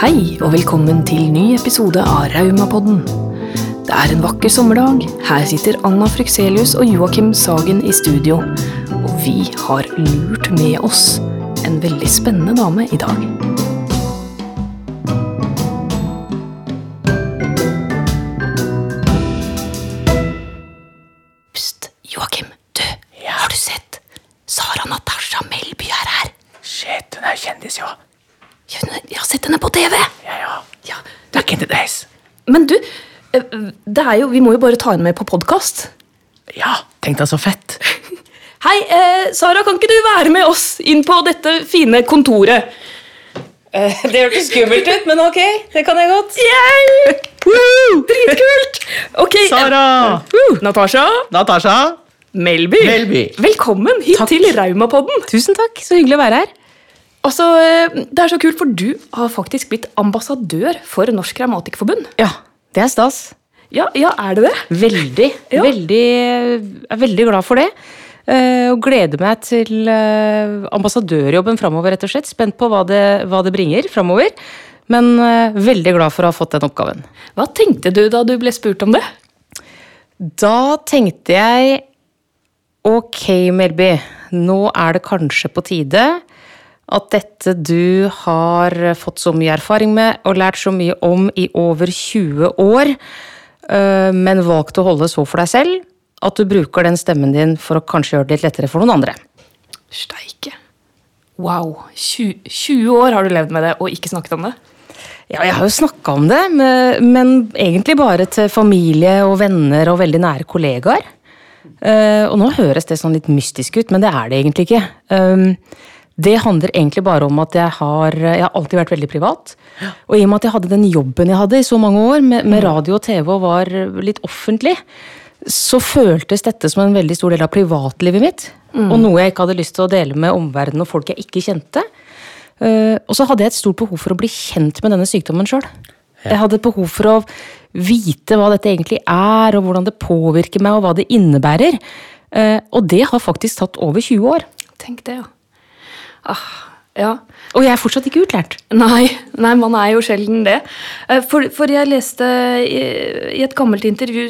Hei og velkommen til ny episode av Raumapodden. Det er en vakker sommerdag. Her sitter Anna Frykselius og Joakim Sagen i studio. Og vi har lurt med oss en veldig spennende dame i dag. TV. Ja, ja. Ja. Back in the days. Men du, eh, det er jo, vi må jo bare ta henne med på podkast. Ja, tenk deg så fett. Hei, eh, Sara, kan ikke du være med oss inn på dette fine kontoret? Eh, Det hørtes skummelt ut, men ok, det kan jeg godt. Yeah! Woo! Dritkult! Ok, eh, Sara! woo! Natasha Natasha! Melby. Melby. Velkommen hit Takk. til Raumapodden. Tusen takk, så hyggelig å være her. Altså, eh, Det er så kult, for du har faktisk blitt ambassadør for Norsk Grammatikkforbund. Ja, det er stas. Ja, ja, er det det? Veldig, Ja. veldig, er veldig glad for det. eh, Og gleder meg til eh, ambassadørjobben framover, rett og slett. Spent på hva det, hva det bringer framover. Men veldig glad for å ha fått den oppgaven. Hva tenkte du da du ble spurt om det? Da tenkte jeg Ok, Melby, nå er det kanskje på tide at dette du har fått så mye erfaring med og lært så mye om i over 20 år, øh, men valgt å holde så for deg selv, at du bruker den stemmen din for å kanskje gjøre det litt lettere for noen andre. Steike. Wow. 20, 20 år har du levd med det og ikke snakket om det? Ja, jeg har jo snakka om det, men, egentlig bare til familie og venner og veldig nære kollegaer. Eh, og nå høres det sånn litt mystisk ut, men det er det egentlig ikke. Det handler egentlig bare om at jeg har, jeg har alltid vært veldig privat. Og i og med at jeg hadde den jobben jeg hadde i så mange år, med, med radio og TV og var litt offentlig, så føltes dette som en veldig stor del av privatlivet mitt. Og noe jeg ikke hadde lyst til å dele med omverdenen og folk jeg ikke kjente. Eh, og så hadde jeg et stort behov for å bli kjent med denne sykdommen sjøl. Jeg hadde et behov for å vite hva dette egentlig er, og hvordan det påvirker meg, og hva det innebærer. Eh, og det har faktisk tatt over 20 år. Tenk det, ja. Ah, ja. Og jeg er fortsatt ikke utlært. Nei, nei, man er jo sjelden det. Eh, For, for jeg leste i, i et gammelt intervju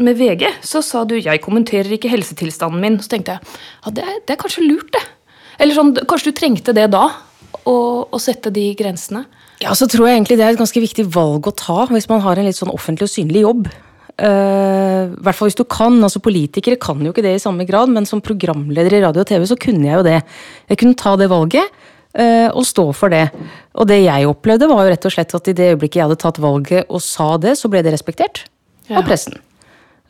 med VG, så sa du 'jeg kommenterer ikke helsetilstanden min'. Så tenkte jeg ja, det, er, det er kanskje lurt, det. Eller sånn, Kanskje du trengte det da? Å, å sette de grensene? Ja, så tror jeg egentlig det er et ganske viktig valg å ta hvis man har en litt sånn offentlig og synlig jobb. Eh, I hvert fall hvis du kan. altså Politikere kan jo ikke det i samme grad, men som programleder i radio og TV så kunne jeg jo det. Jeg kunne ta det valget eh, og stå for det. Og det jeg opplevde, var jo rett og slett at i det øyeblikket jeg hadde tatt valget og sa det, så ble det respektert Ja. av pressen.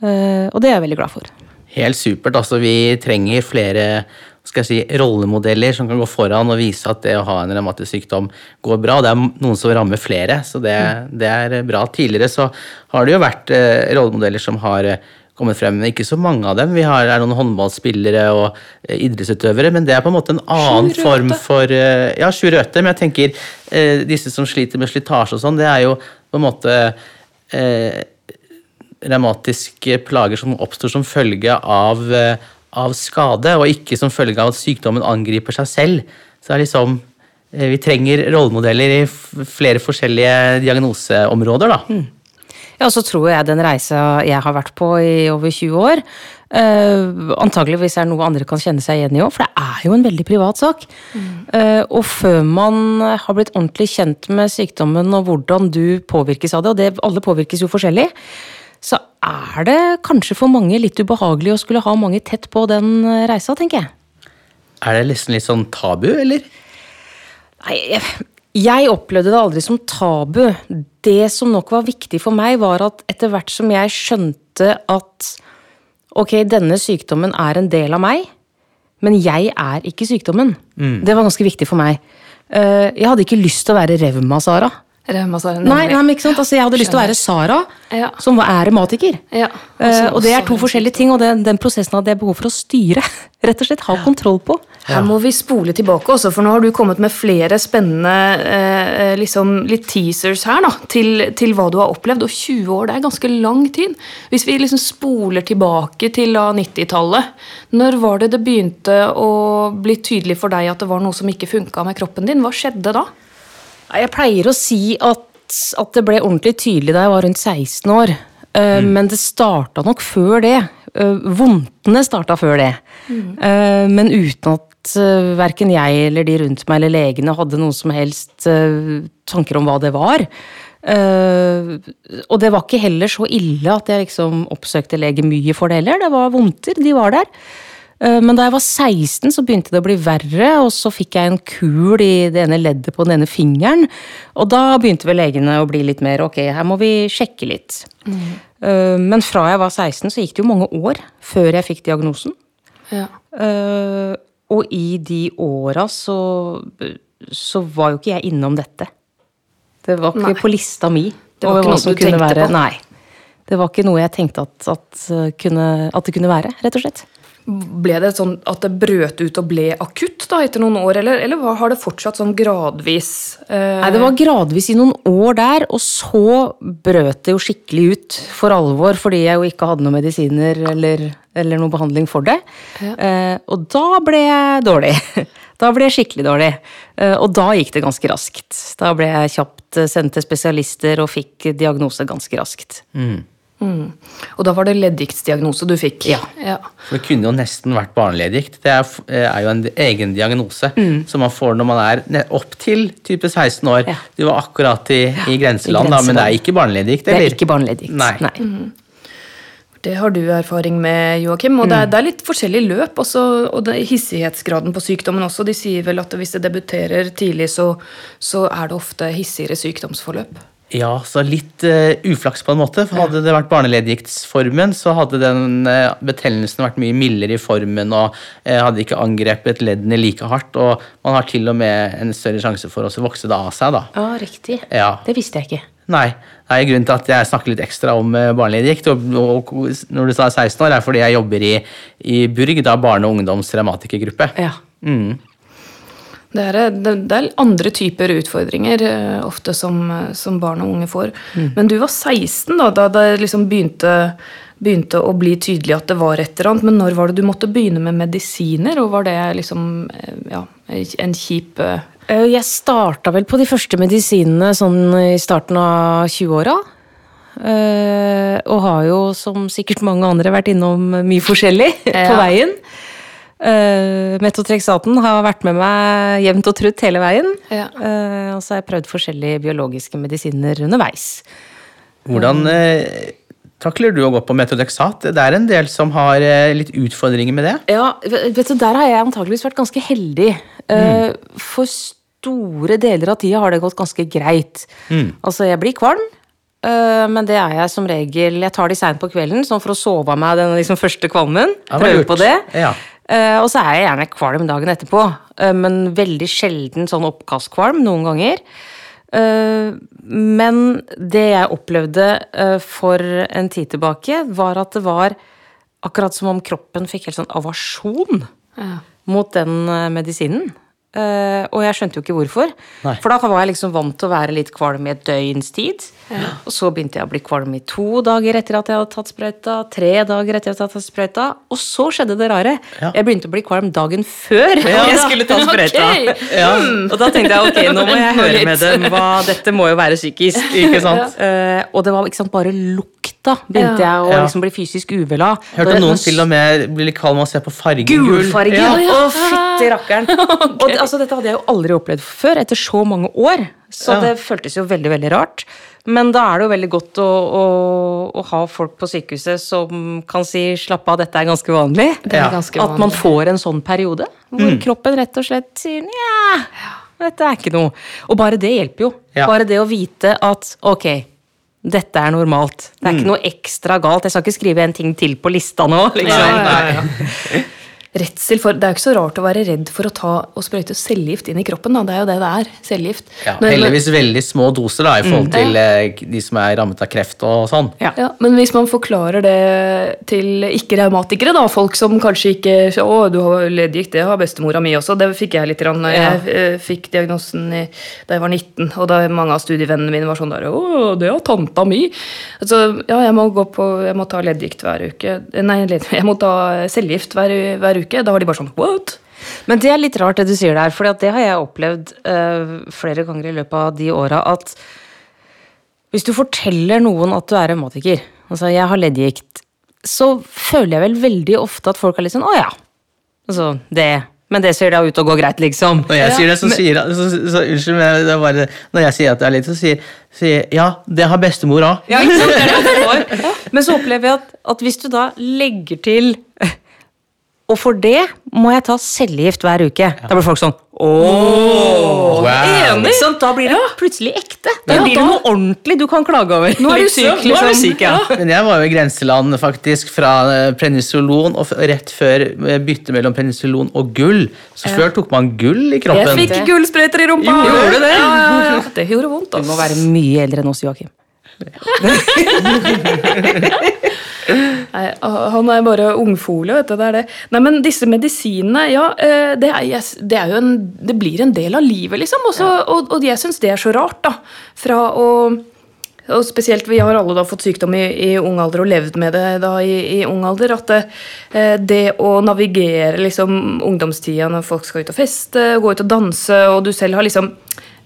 Eh, og det er jeg veldig glad for. Helt supert. altså Vi trenger flere skal jeg si, rollemodeller som kan gå foran og vise at det å ha en revmatisk sykdom går bra. Det er noen som rammer flere, så det, det er bra. Tidligere så har det jo vært eh, rollemodeller som har eh, kommet frem, men ikke så mange av dem. Vi har er noen håndballspillere og eh, idrettsutøvere, men det er på en måte en annen form for eh, Ja, Sjur Røthe, men jeg tenker eh, disse som sliter med slitasje og sånn, det er jo på en måte eh, revmatiske plager som oppstår som følge av, eh, av skade, og ikke som følge av at sykdommen angriper seg selv. Så det er liksom eh, Vi trenger rollemodeller i flere forskjellige diagnoseområder, da. Ja, så tror jeg den reisa jeg har vært på i over 20 år, uh, antageligvis er noe andre kan kjenne seg igjen i òg, for det er jo en veldig privat sak. Eh, og før man har blitt ordentlig kjent med sykdommen og hvordan du påvirkes av det, og det, alle påvirkes jo forskjellig, så er det kanskje for mange litt ubehagelig å skulle ha mange tett på den eh, reisa, tenker jeg. Er det nesten litt sånn tabu, eller? Nei, jeg, jeg opplevde det aldri som tabu. Det som nok var viktig for meg, var at etter hvert som jeg skjønte at ok, denne sykdommen er en del av meg, men jeg er ikke sykdommen. Det var ganske viktig for meg. Eh, Jeg hadde ikke lyst til å være revma, Nei, nei, men ikke sant? Altså, jeg hadde lyst til å være Sara, Ja. som er revmatiker. Ja, altså, uh, og det er to forskjellige ting, og den, den prosessen hadde jeg behov for å styre. Rett og slett ha kontroll på. Her må vi spole tilbake også, for nå har du kommet med flere spennende uh, liksom litt teasers her da, til, til hva du har opplevd. Og 20 år det er ganske lang tid. Hvis vi liksom spoler tilbake til 90-tallet, når var det det begynte å bli tydelig for deg at det var noe som ikke funka med kroppen din? Hva skjedde da? Jeg pleier å si at, at det ble ordentlig tydelig da jeg var rundt 16 år. Mm. Men det starta nok før det. Eh, Vondtene starta før det. Eh, Men uten at verken jeg eller de rundt meg eller legene hadde noen som helst eh, tanker om hva det var. Eh, og det var ikke heller så ille at jeg liksom oppsøkte lege mye for det heller. Det var vondter, de var der. Eh, Men da jeg var 16, så begynte det å bli verre, og så fikk jeg en kul i det ene leddet på den ene fingeren. Og da begynte vel legene å bli litt mer ok, her må vi sjekke litt. Mm. Men fra jeg var 16, så gikk det jo mange år før jeg fikk diagnosen. Ja. Eh, og i de åra så, så var jo ikke jeg innom dette. Det var ikke Nei. på lista mi. Det var ikke noe som du kunne tenkte være. på? Nei. Det var ikke noe jeg tenkte at, at, kunne, at det kunne være, rett og slett. Ble det sånn at det brøt ut og ble akutt da etter noen år, eller, eller har det fortsatt sånn gradvis eh, Nei, Det var gradvis i noen år der, og så brøt det jo skikkelig ut for alvor, fordi jeg jo ikke hadde noen medisiner eller, eller noen behandling for det. Eh, og da ble jeg dårlig. Da ble jeg skikkelig dårlig. Eh, og da gikk det ganske raskt. Da ble jeg kjapt eh, sendt til spesialister og fikk diagnose ganske raskt. Og da var det leddgiktsdiagnose du fikk? Ja. For det kunne jo nesten vært barneleddgikt. Det er, er jo en egen diagnose som man får når man er opptil opp til type 16 år. Mm. Ja. Du var akkurat i, i grenseland, da, men det er ikke barneleddgikt? Det er ikke barneleddgikt. Nei. Det har du erfaring med, Joakim. Og det, er, det er litt forskjellig løp. Også, og det, hissighetsgraden på sykdommen også. De sier vel at hvis det debuterer tidlig, så, så er det ofte hissigere sykdomsforløp. Ja, så litt uh, uflaks på en måte. For hadde det vært barneleddgiktsformen, så hadde den uh, betennelsen vært mye mildere i formen og uh, hadde ikke angrepet leddene like hardt. Og man har til og med en større sjanse for å vokse det av seg, da. Ja, riktig. Ja. Det visste jeg ikke. Nei. Nei, Grunnen til at jeg snakker litt ekstra om barneleddgikt, og, og når du sa 16 år, er fordi jeg jobber i, i Burg, da barne- og ungdoms revmatikergruppe. Ja. Mm. Det er, det, det er andre typer utfordringer eh, ofte som, eh, som barn og unge får. Men du var 16 da, da det liksom begynte, begynte å bli tydelig at det var et eller annet. Men når var det du måtte begynne med medisiner? Og var det liksom eh, ja, en kjip eh, Eh, Jeg starta vel på de første medisinene sånn i starten av 20-åra. Eh, og har jo, som sikkert mange andre, vært innom mye forskjellig på Ja. veien. Uh, Metotrexaten har vært med meg jevnt og trutt hele veien. Ja. Uh, og så har jeg prøvd forskjellige biologiske medisiner underveis. Hvordan uh, takler du å gå på metodexat? Det er en del som har eh, litt utfordringer med det. Ja, vet du, Der har jeg antageligvis vært ganske heldig. Mm. For store deler av tida har det gått ganske greit. Altså, jeg blir kvalm, eh, men det er jeg som regel Jeg tar de seint på kvelden, sånn for å sove av meg den liksom første kvalmen. Ja, Prøve på det. Ja. Eh, og så er jeg gjerne kvalm dagen etterpå, eh, men veldig sjelden sånn oppkastkvalm noen ganger. Eh, men det jeg opplevde for en tid tilbake, var at det var akkurat som om kroppen fikk helt sånn avasjon mot den medisinen. Eh, og jeg skjønte jo ikke hvorfor. Nei. For da var jeg liksom vant til å være litt kvalm i et døgns tid. Og så begynte jeg å bli kvalm i to dager etter at jeg hadde tatt sprøyta. Tre dager etter at jeg hadde tatt sprøyta. Og så skjedde det rare. Ja. Jeg begynte å bli kvalm dagen før Ja. jeg skulle ta sprøyta. Ok. Og da tenkte jeg ok, nå må jeg høre med dem. Hva, dette må jo være psykisk. Ikke sant? Uh, og det var ikke sant, bare lukta begynte Ja. jeg å Ja. liksom bli fysisk uvel av. Hørte om noen til og med blir litt kald med å se på fargen gul. Gulfargen! Ja. Å, fytti rakkeren! Og altså, dette hadde jeg jo aldri opplevd før, etter så mange år. Så Ja. det føltes jo veldig, veldig rart. Men da er det jo veldig godt å, å, å ha folk på sykehuset som kan si 'slapp av, dette er ganske vanlig'. Det er Ja. ganske At man får en sånn periode hvor kroppen rett og slett sier 'nja, dette er ikke noe'. Og bare det hjelper jo. Ja. Bare det å vite at ok, dette er normalt. Det er ikke noe ekstra galt. Jeg skal ikke skrive en ting til på lista nå. liksom. Nei, nei. Redsel for, Det er jo ikke så rart å være redd for å ta og sprøyte cellegift inn i kroppen. Da. Det er jo det det er. Cellegift. Ja, heldigvis veldig små doser da, i forhold til eh, de som er rammet av kreft og sånn. Ja. Ja, men hvis man forklarer det til ikke-raumatikere, da, folk som kanskje ikke 'Å, du har leddgikt, det har bestemora mi også.' Det fikk jeg litt grann når Ja. jeg eh, fikk diagnosen i, da jeg var 19. Og da mange av studievennene mine var sånn der 'Å, det har tanta mi'. Altså, ja, jeg må gå på Jeg må ta leddgikt hver uke. Nei, jeg må ta cellegift hver, hver uke. Da var de bare sånn 'What?' Men det er litt rart det du sier der, for det har jeg opplevd uh, flere ganger i løpet av de åra at hvis du forteller noen at du er revmatiker, altså jeg har leddgikt, så føler jeg vel veldig ofte at folk er litt sånn å ja, altså det men det ser da ut til å gå greit, liksom. Når jeg sier det, så sier så, så, så, Unnskyld, men det er bare, når jeg sier at det er litt, så sier sier ja, det har bestemor òg. Ja. Men så opplever jeg at, at hvis du da legger til Og for det må jeg ta cellegift hver uke. Da blir folk sånn Ååå! Wow. Enig! Sånn, da blir det plutselig ekte. Da Ja, blir det noe ordentlig du kan klage over. Nå er du syk, så- Nå er du liksom. syk, ja. Men jeg var jo i grenseland faktisk fra eh, penicillon og rett før byttet bytte mellom penicillon og gull. Så før tok man gull i kroppen. Jeg fikk gullsprøyter i rumpa! Gjorde det? Ja, ja, ja. Det gjorde vondt, Du må være mye eldre enn oss, Joakim. Nei, han er bare ungfole, vet du. Det er det. Nei, men disse medisinene, ja, eh, det, er, det, er en, det blir en del av livet, liksom. Også, og, og jeg syns det er så rart, da. Fra å og spesielt, Vi har alle da fått sykdom i, i ung alder og levd med det da i, i ung alder. At det, eh, det å navigere liksom ungdomstida når folk skal ut og feste, gå ut og danse, og du selv har liksom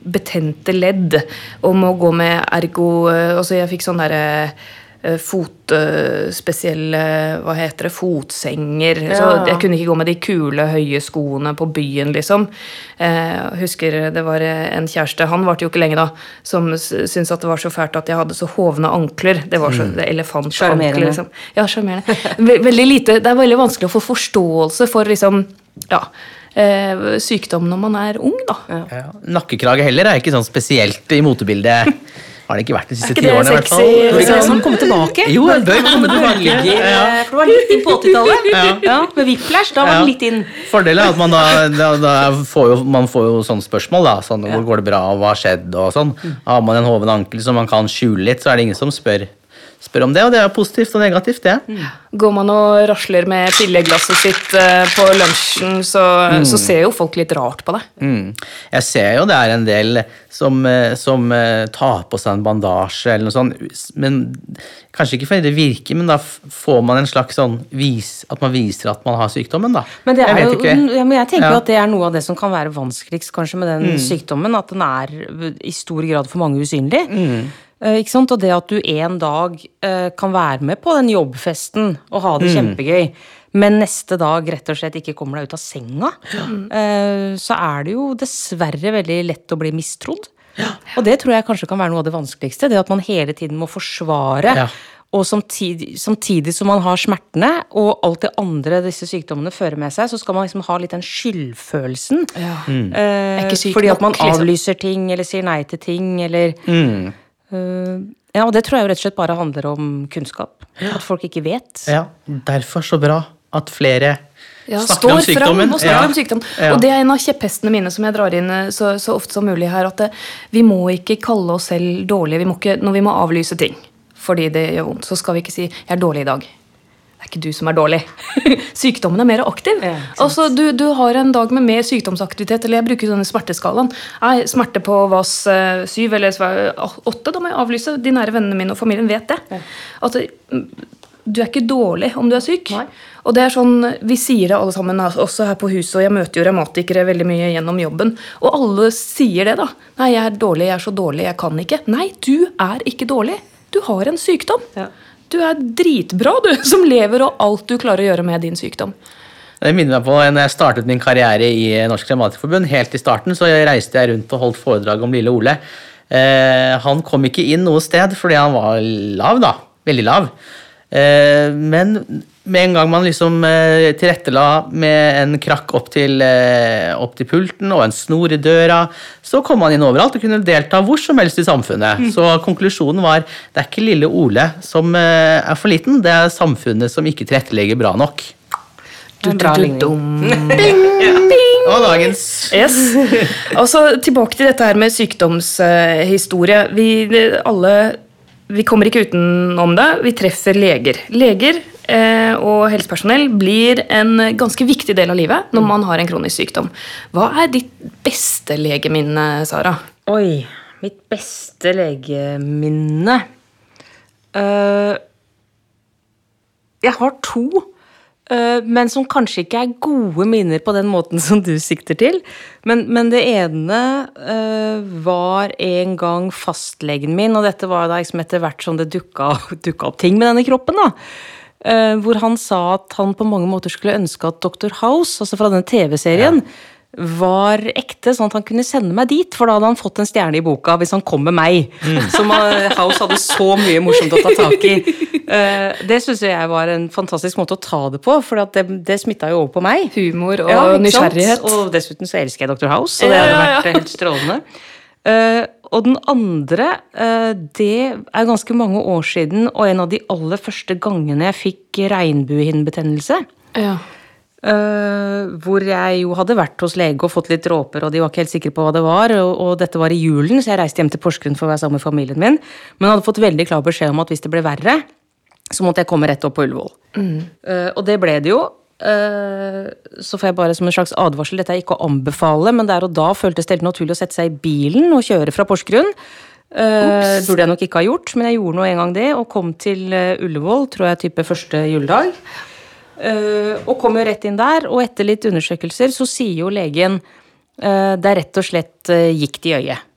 betente ledd om å gå med ergo eh, altså Jeg fikk sånn derre eh, fotspesielle Hva heter det? Fotsenger. Så jeg kunne ikke gå med de kule, høye skoene på byen, liksom. Eh, Jeg husker det var en kjæreste, han varte jo ikke lenge da, som syntes at det var så fælt at jeg hadde så hovne ankler. Det var så mm. elefantankler, liksom. Ja, sjarmerende. Ve- Veldig lite Det er veldig vanskelig å få forståelse for liksom Ja. Eh, sykdom når man er ung, da. Ja. Nakkekrage heller er ikke sånn spesielt i motebildet. Har det ikke vært de siste Er ikke ti det årene, i hvert sexy, fall. Burde liksom? ikke det komme tilbake? Jo, det bør komme tilbake. Ja. For det var litt inn på 80-tallet. Ja. med Whiplash, da var det litt inn. Fordelen er at man da, da, da får jo, man får jo sånne spørsmål. da, sånn, Hvor går det bra, og hva har skjedd? og sånn. Har man en hoven ankel som man kan skjule litt, så er det ingen som spør, spør om det. Og det er positivt og negativt, det. Går man og rasler med pilleglasset sitt eh, på lunsjen, så, så ser jo folk litt rart på det. Mm. Jeg ser jo det er en del som, eh, som eh, tar på seg en bandasje eller noe sånt. Men Kanskje ikke fordi det virker, men da får man en slags sånn vis, At man viser at man har sykdommen, da. Men, det er jeg jo, ja, men jeg tenker jo Ja. at det er noe av det som kan være vanskeligst kanskje med den sykdommen. At den er i stor grad for mange usynlig. Eh, ikke sant? Og det at du en dag eh, kan være med på den jobbfesten og ha det kjempegøy, men neste dag rett og slett ikke kommer deg ut av senga, eh, så er det jo dessverre veldig lett å bli mistrodd. Og det tror jeg kanskje kan være noe av det vanskeligste. Det at man hele tiden må forsvare. Ja. Og samtidig, samtidig som man har smertene og alt det andre disse sykdommene fører med seg, så skal man liksom ha litt den skyldfølelsen. Ja. Mm. syk fordi at man liksom. avlyser ting eller sier nei til ting eller Mm. Eh, Ja, og det tror jeg jo rett og slett bare handler om kunnskap. At folk ikke vet. Ja, derfor så bra at flere Ja, snakker om sykdommen. og snakker Ja. om sykdom. Ja. Og det er en av kjepphestene mine som jeg drar inn eh, så, så ofte som mulig her. At det, vi må ikke kalle oss selv dårlige. Vi må ikke, når vi må avlyse ting fordi det gjør vondt, så skal vi ikke si 'jeg er dårlig i dag'. Det er ikke du som er dårlig. Sykdommen er mer aktiv. Ja, altså, du, du har en dag med mer sykdomsaktivitet, eller jeg bruker denne smerteskalaen. Nei, smerte på VAS eh, 7 eller 8, da må jeg avlyse. De nære vennene mine og familien vet det. At du er ikke dårlig om du er syk. Nei. Og det er sånn, Vi sier det alle sammen, også her på huset, og jeg møter jo revmatikere veldig mye gjennom jobben. Og alle sier det, da. 'Nei, jeg er dårlig, jeg er så dårlig, jeg kan ikke'. Nei, du er ikke dårlig. Du har en sykdom. Ja. Du er dritbra, du, som lever, og alt du klarer å gjøre med din sykdom. Det minner meg på når jeg startet min karriere i Norsk Revmatikerforbund. Helt i starten så reiste jeg rundt og holdt foredrag om lille Ole. Eh, han kom ikke inn noe sted fordi han var lav, da. Veldig lav. Eh, men med en gang man liksom eh, tilrettela med en krakk opp til, eh, opp til pulten og en snor i døra, så kom man inn overalt og kunne delta hvor som helst i samfunnet. Så konklusjonen var det er ikke lille Ole som eh, er for liten, det er samfunnet som ikke tilrettelegger bra nok. Du, du, en Bing, ligning. Og dagens Yes. Og så tilbake til dette her med sykdomshistorie. Vi alle vi kommer ikke utenom det. Vi treffer leger. Leger og helsepersonell blir en ganske viktig del av livet når man har en kronisk sykdom. Hva er ditt beste legeminne, Sara? Oi, mitt beste legeminne uh, Jeg har to. uh, men som kanskje ikke er gode minner på den måten som du sikter til. Men, men det ene uh, var en gang fastlegen min, og dette var da liksom etter hvert som det dukka, dukka opp ting med denne kroppen. da. Eh, hvor han sa at han på mange måter skulle ønske at Dr. House, altså fra denne TV-serien, var ekte, sånn at han kunne sende meg dit. For da hadde han fått en stjerne i boka hvis han kom med meg. Som eh, House hadde så mye morsomt å ta tak i. Eh, det syns jeg var en fantastisk måte å ta det på, for det, det smitta jo over på meg. Humor og Ja, nysgjerrighet. Og dessuten så elsker jeg Dr. House, så det hadde ja, ja. vært helt strålende. Og den andre, eh, det er ganske mange år siden, og en av de aller første gangene jeg fikk regnbuehinnebetennelse. Ja. eh, hvor jeg jo hadde vært hos lege og fått litt dråper, og de var ikke helt sikre på hva det var. Og, dette var i julen, så jeg reiste hjem til Porsgrunn for å være sammen med familien min. Men hadde fått veldig klar beskjed om at hvis det ble verre, så måtte jeg komme rett opp på Ullevål. Eh, og det ble det jo. Eh, så får jeg bare som en slags advarsel, dette er ikke å anbefale, men der og da føltes det helt naturlig å sette seg i bilen og kjøre fra Porsgrunn. Uh, burde jeg nok ikke ha gjort, men jeg gjorde nå en gang det, og kom til eh, Ullevål, tror jeg type første juledag. Uh, og kom jo rett inn der, og etter litt undersøkelser så sier jo legen uh, det er rett og slett gikt i øyet.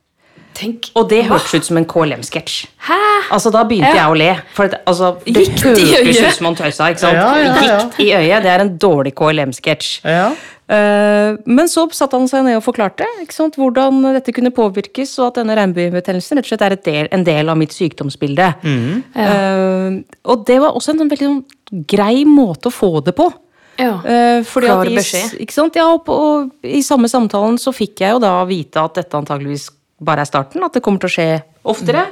Tenk. Og det hørtes ut som en KLM-sketsj. Altså, da begynte Ja. jeg å le. For det, altså, det i hørtes ut som han tøysa. ikke sant? Ja, ja, ja. Gikt i øyet, det er en dårlig KLM-sketsj. Ja. Eh, men så satte han seg ned og forklarte ikke sant, hvordan dette kunne påvirkes, og at denne regnbuebetennelsen rett og slett er et del, en del av mitt sykdomsbilde. Eh, og det var også en sånn veldig sånn grei måte å få det på. Ja. Eh, fordi Klar i, beskjed. Ikke sant? Ja, og, på, og I samme samtalen så fikk jeg jo da vite at dette antageligvis bare er starten. At det kommer til å skje oftere.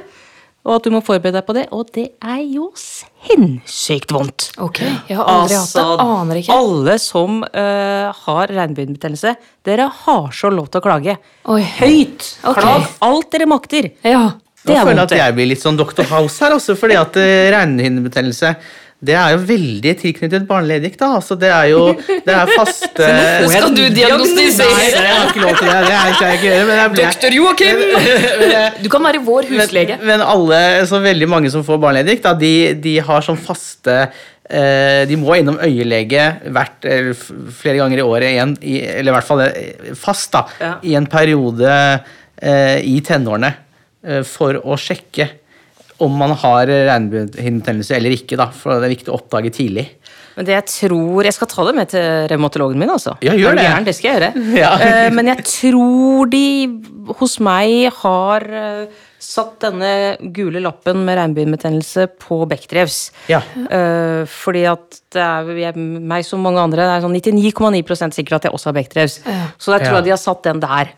Og at du må forberede deg på det. Og det er jo sinnssykt vondt. Ok, jeg har aldri hatt det. Aner ikke. Altså, Alle som uh, har regnbuebetennelse, dere har så lov til å klage. Oi. Høyt! Okay. Klag alt dere makter. Ja. Det Nå er føler jeg vondt, at jeg blir litt sånn Dr. House her også, fordi at uh, regnhinnebetennelse det er jo veldig tilknyttet barneledig, da, altså Det er jo det er faste Skal du diagnostisere? Nei, jeg har ikke lov til det. Det skal jeg ikke gjøre. Men jeg ble, Doktor Joakim! Du kan være vår huslege. Men, men alle, så veldig mange som får barneledig, da, de, de har sånn faste eh, De må innom øyelege hvert, flere ganger i året igjen, eller i hvert fall eh, fast, da, Ja. i en periode eh, i tenårene for å sjekke om man har regnbuehinnebetennelse eller ikke. da, for Det er viktig å oppdage tidlig. Men det jeg tror Jeg skal ta det med til revmatologen min, altså. Ja, gjør det. Gjerne, det skal jeg gjøre. Ja. uh, men jeg tror de hos meg har uh, satt denne gule lappen med regnbuebetennelse på Bechdrevs. Ja. Uh, fordi at det er jeg, meg som mange andre, det er sånn 99,9% sikkert at jeg også har Bechdrevs. Så jeg tror Ja. de har satt den der.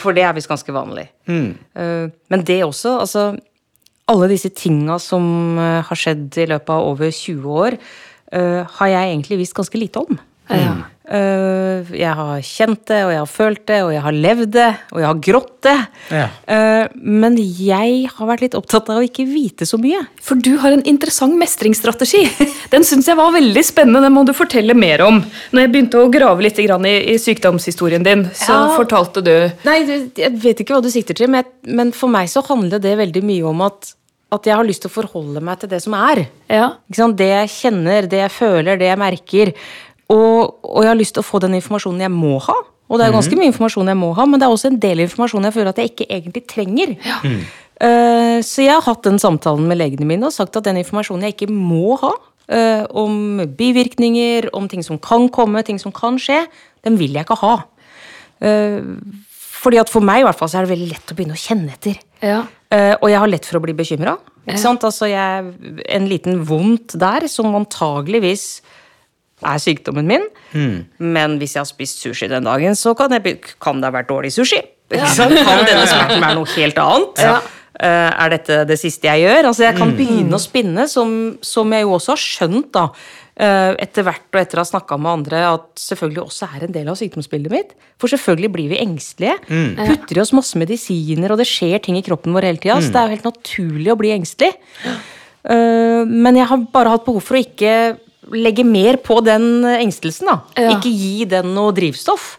For det er visst ganske vanlig. Mm. Eh, men det også, altså Alle disse tinga som eh, har skjedd i løpet av over 20 år, eh, har jeg egentlig visst ganske lite om. Ja. Eh, jeg har kjent det, og jeg har følt det, og jeg har levd det, og jeg har grått det. Ja. Eh, men jeg har vært litt opptatt av å ikke vite så mye. For du har en interessant mestringsstrategi. Den syns jeg var veldig spennende. Den må du fortelle mer om. Når jeg begynte å grave litt i, i sykdomshistorien din, så Ja. fortalte du Nei, jeg vet ikke hva du sikter til, men, men for meg så handler det veldig mye om at, at jeg har lyst til å forholde meg til det som er. Ja. Ikke sant? Det jeg kjenner, det jeg føler, det jeg merker. Og, og jeg har lyst til å få den informasjonen jeg må ha. Og det er ganske mye informasjon jeg må ha, men det er også en del informasjon jeg føler at jeg ikke egentlig trenger. Eh, så jeg har hatt den samtalen med legene mine og sagt at den informasjonen jeg ikke må ha, eh, om bivirkninger, om ting som kan komme, ting som kan skje, den vil jeg ikke ha. Eh, fordi at for meg i hvert fall så er det veldig lett å begynne å kjenne etter. Ja. Uh, og jeg har lett for å bli bekymra. Altså, jeg, en liten vondt der som antageligvis er sykdommen min. Men hvis jeg har spist sushi den dagen, så kan, jeg, kan det ha vært dårlig sushi. Ja. Kan denne smerten være noe helt annet? Ja. Uh, er dette det siste jeg gjør? Altså, jeg kan begynne å spinne, som, som jeg jo også har skjønt da, uh, etter hvert og etter å ha snakka med andre, at selvfølgelig også er en del av sykdomsbildet mitt. For selvfølgelig blir vi engstelige. Putter i oss masse medisiner, og det skjer ting i kroppen vår hele tida. Så det er jo helt naturlig å bli engstelig. Uh, men jeg har bare hatt behov for å ikke legge mer på den engstelsen. da. Ja. Ikke gi den noe drivstoff.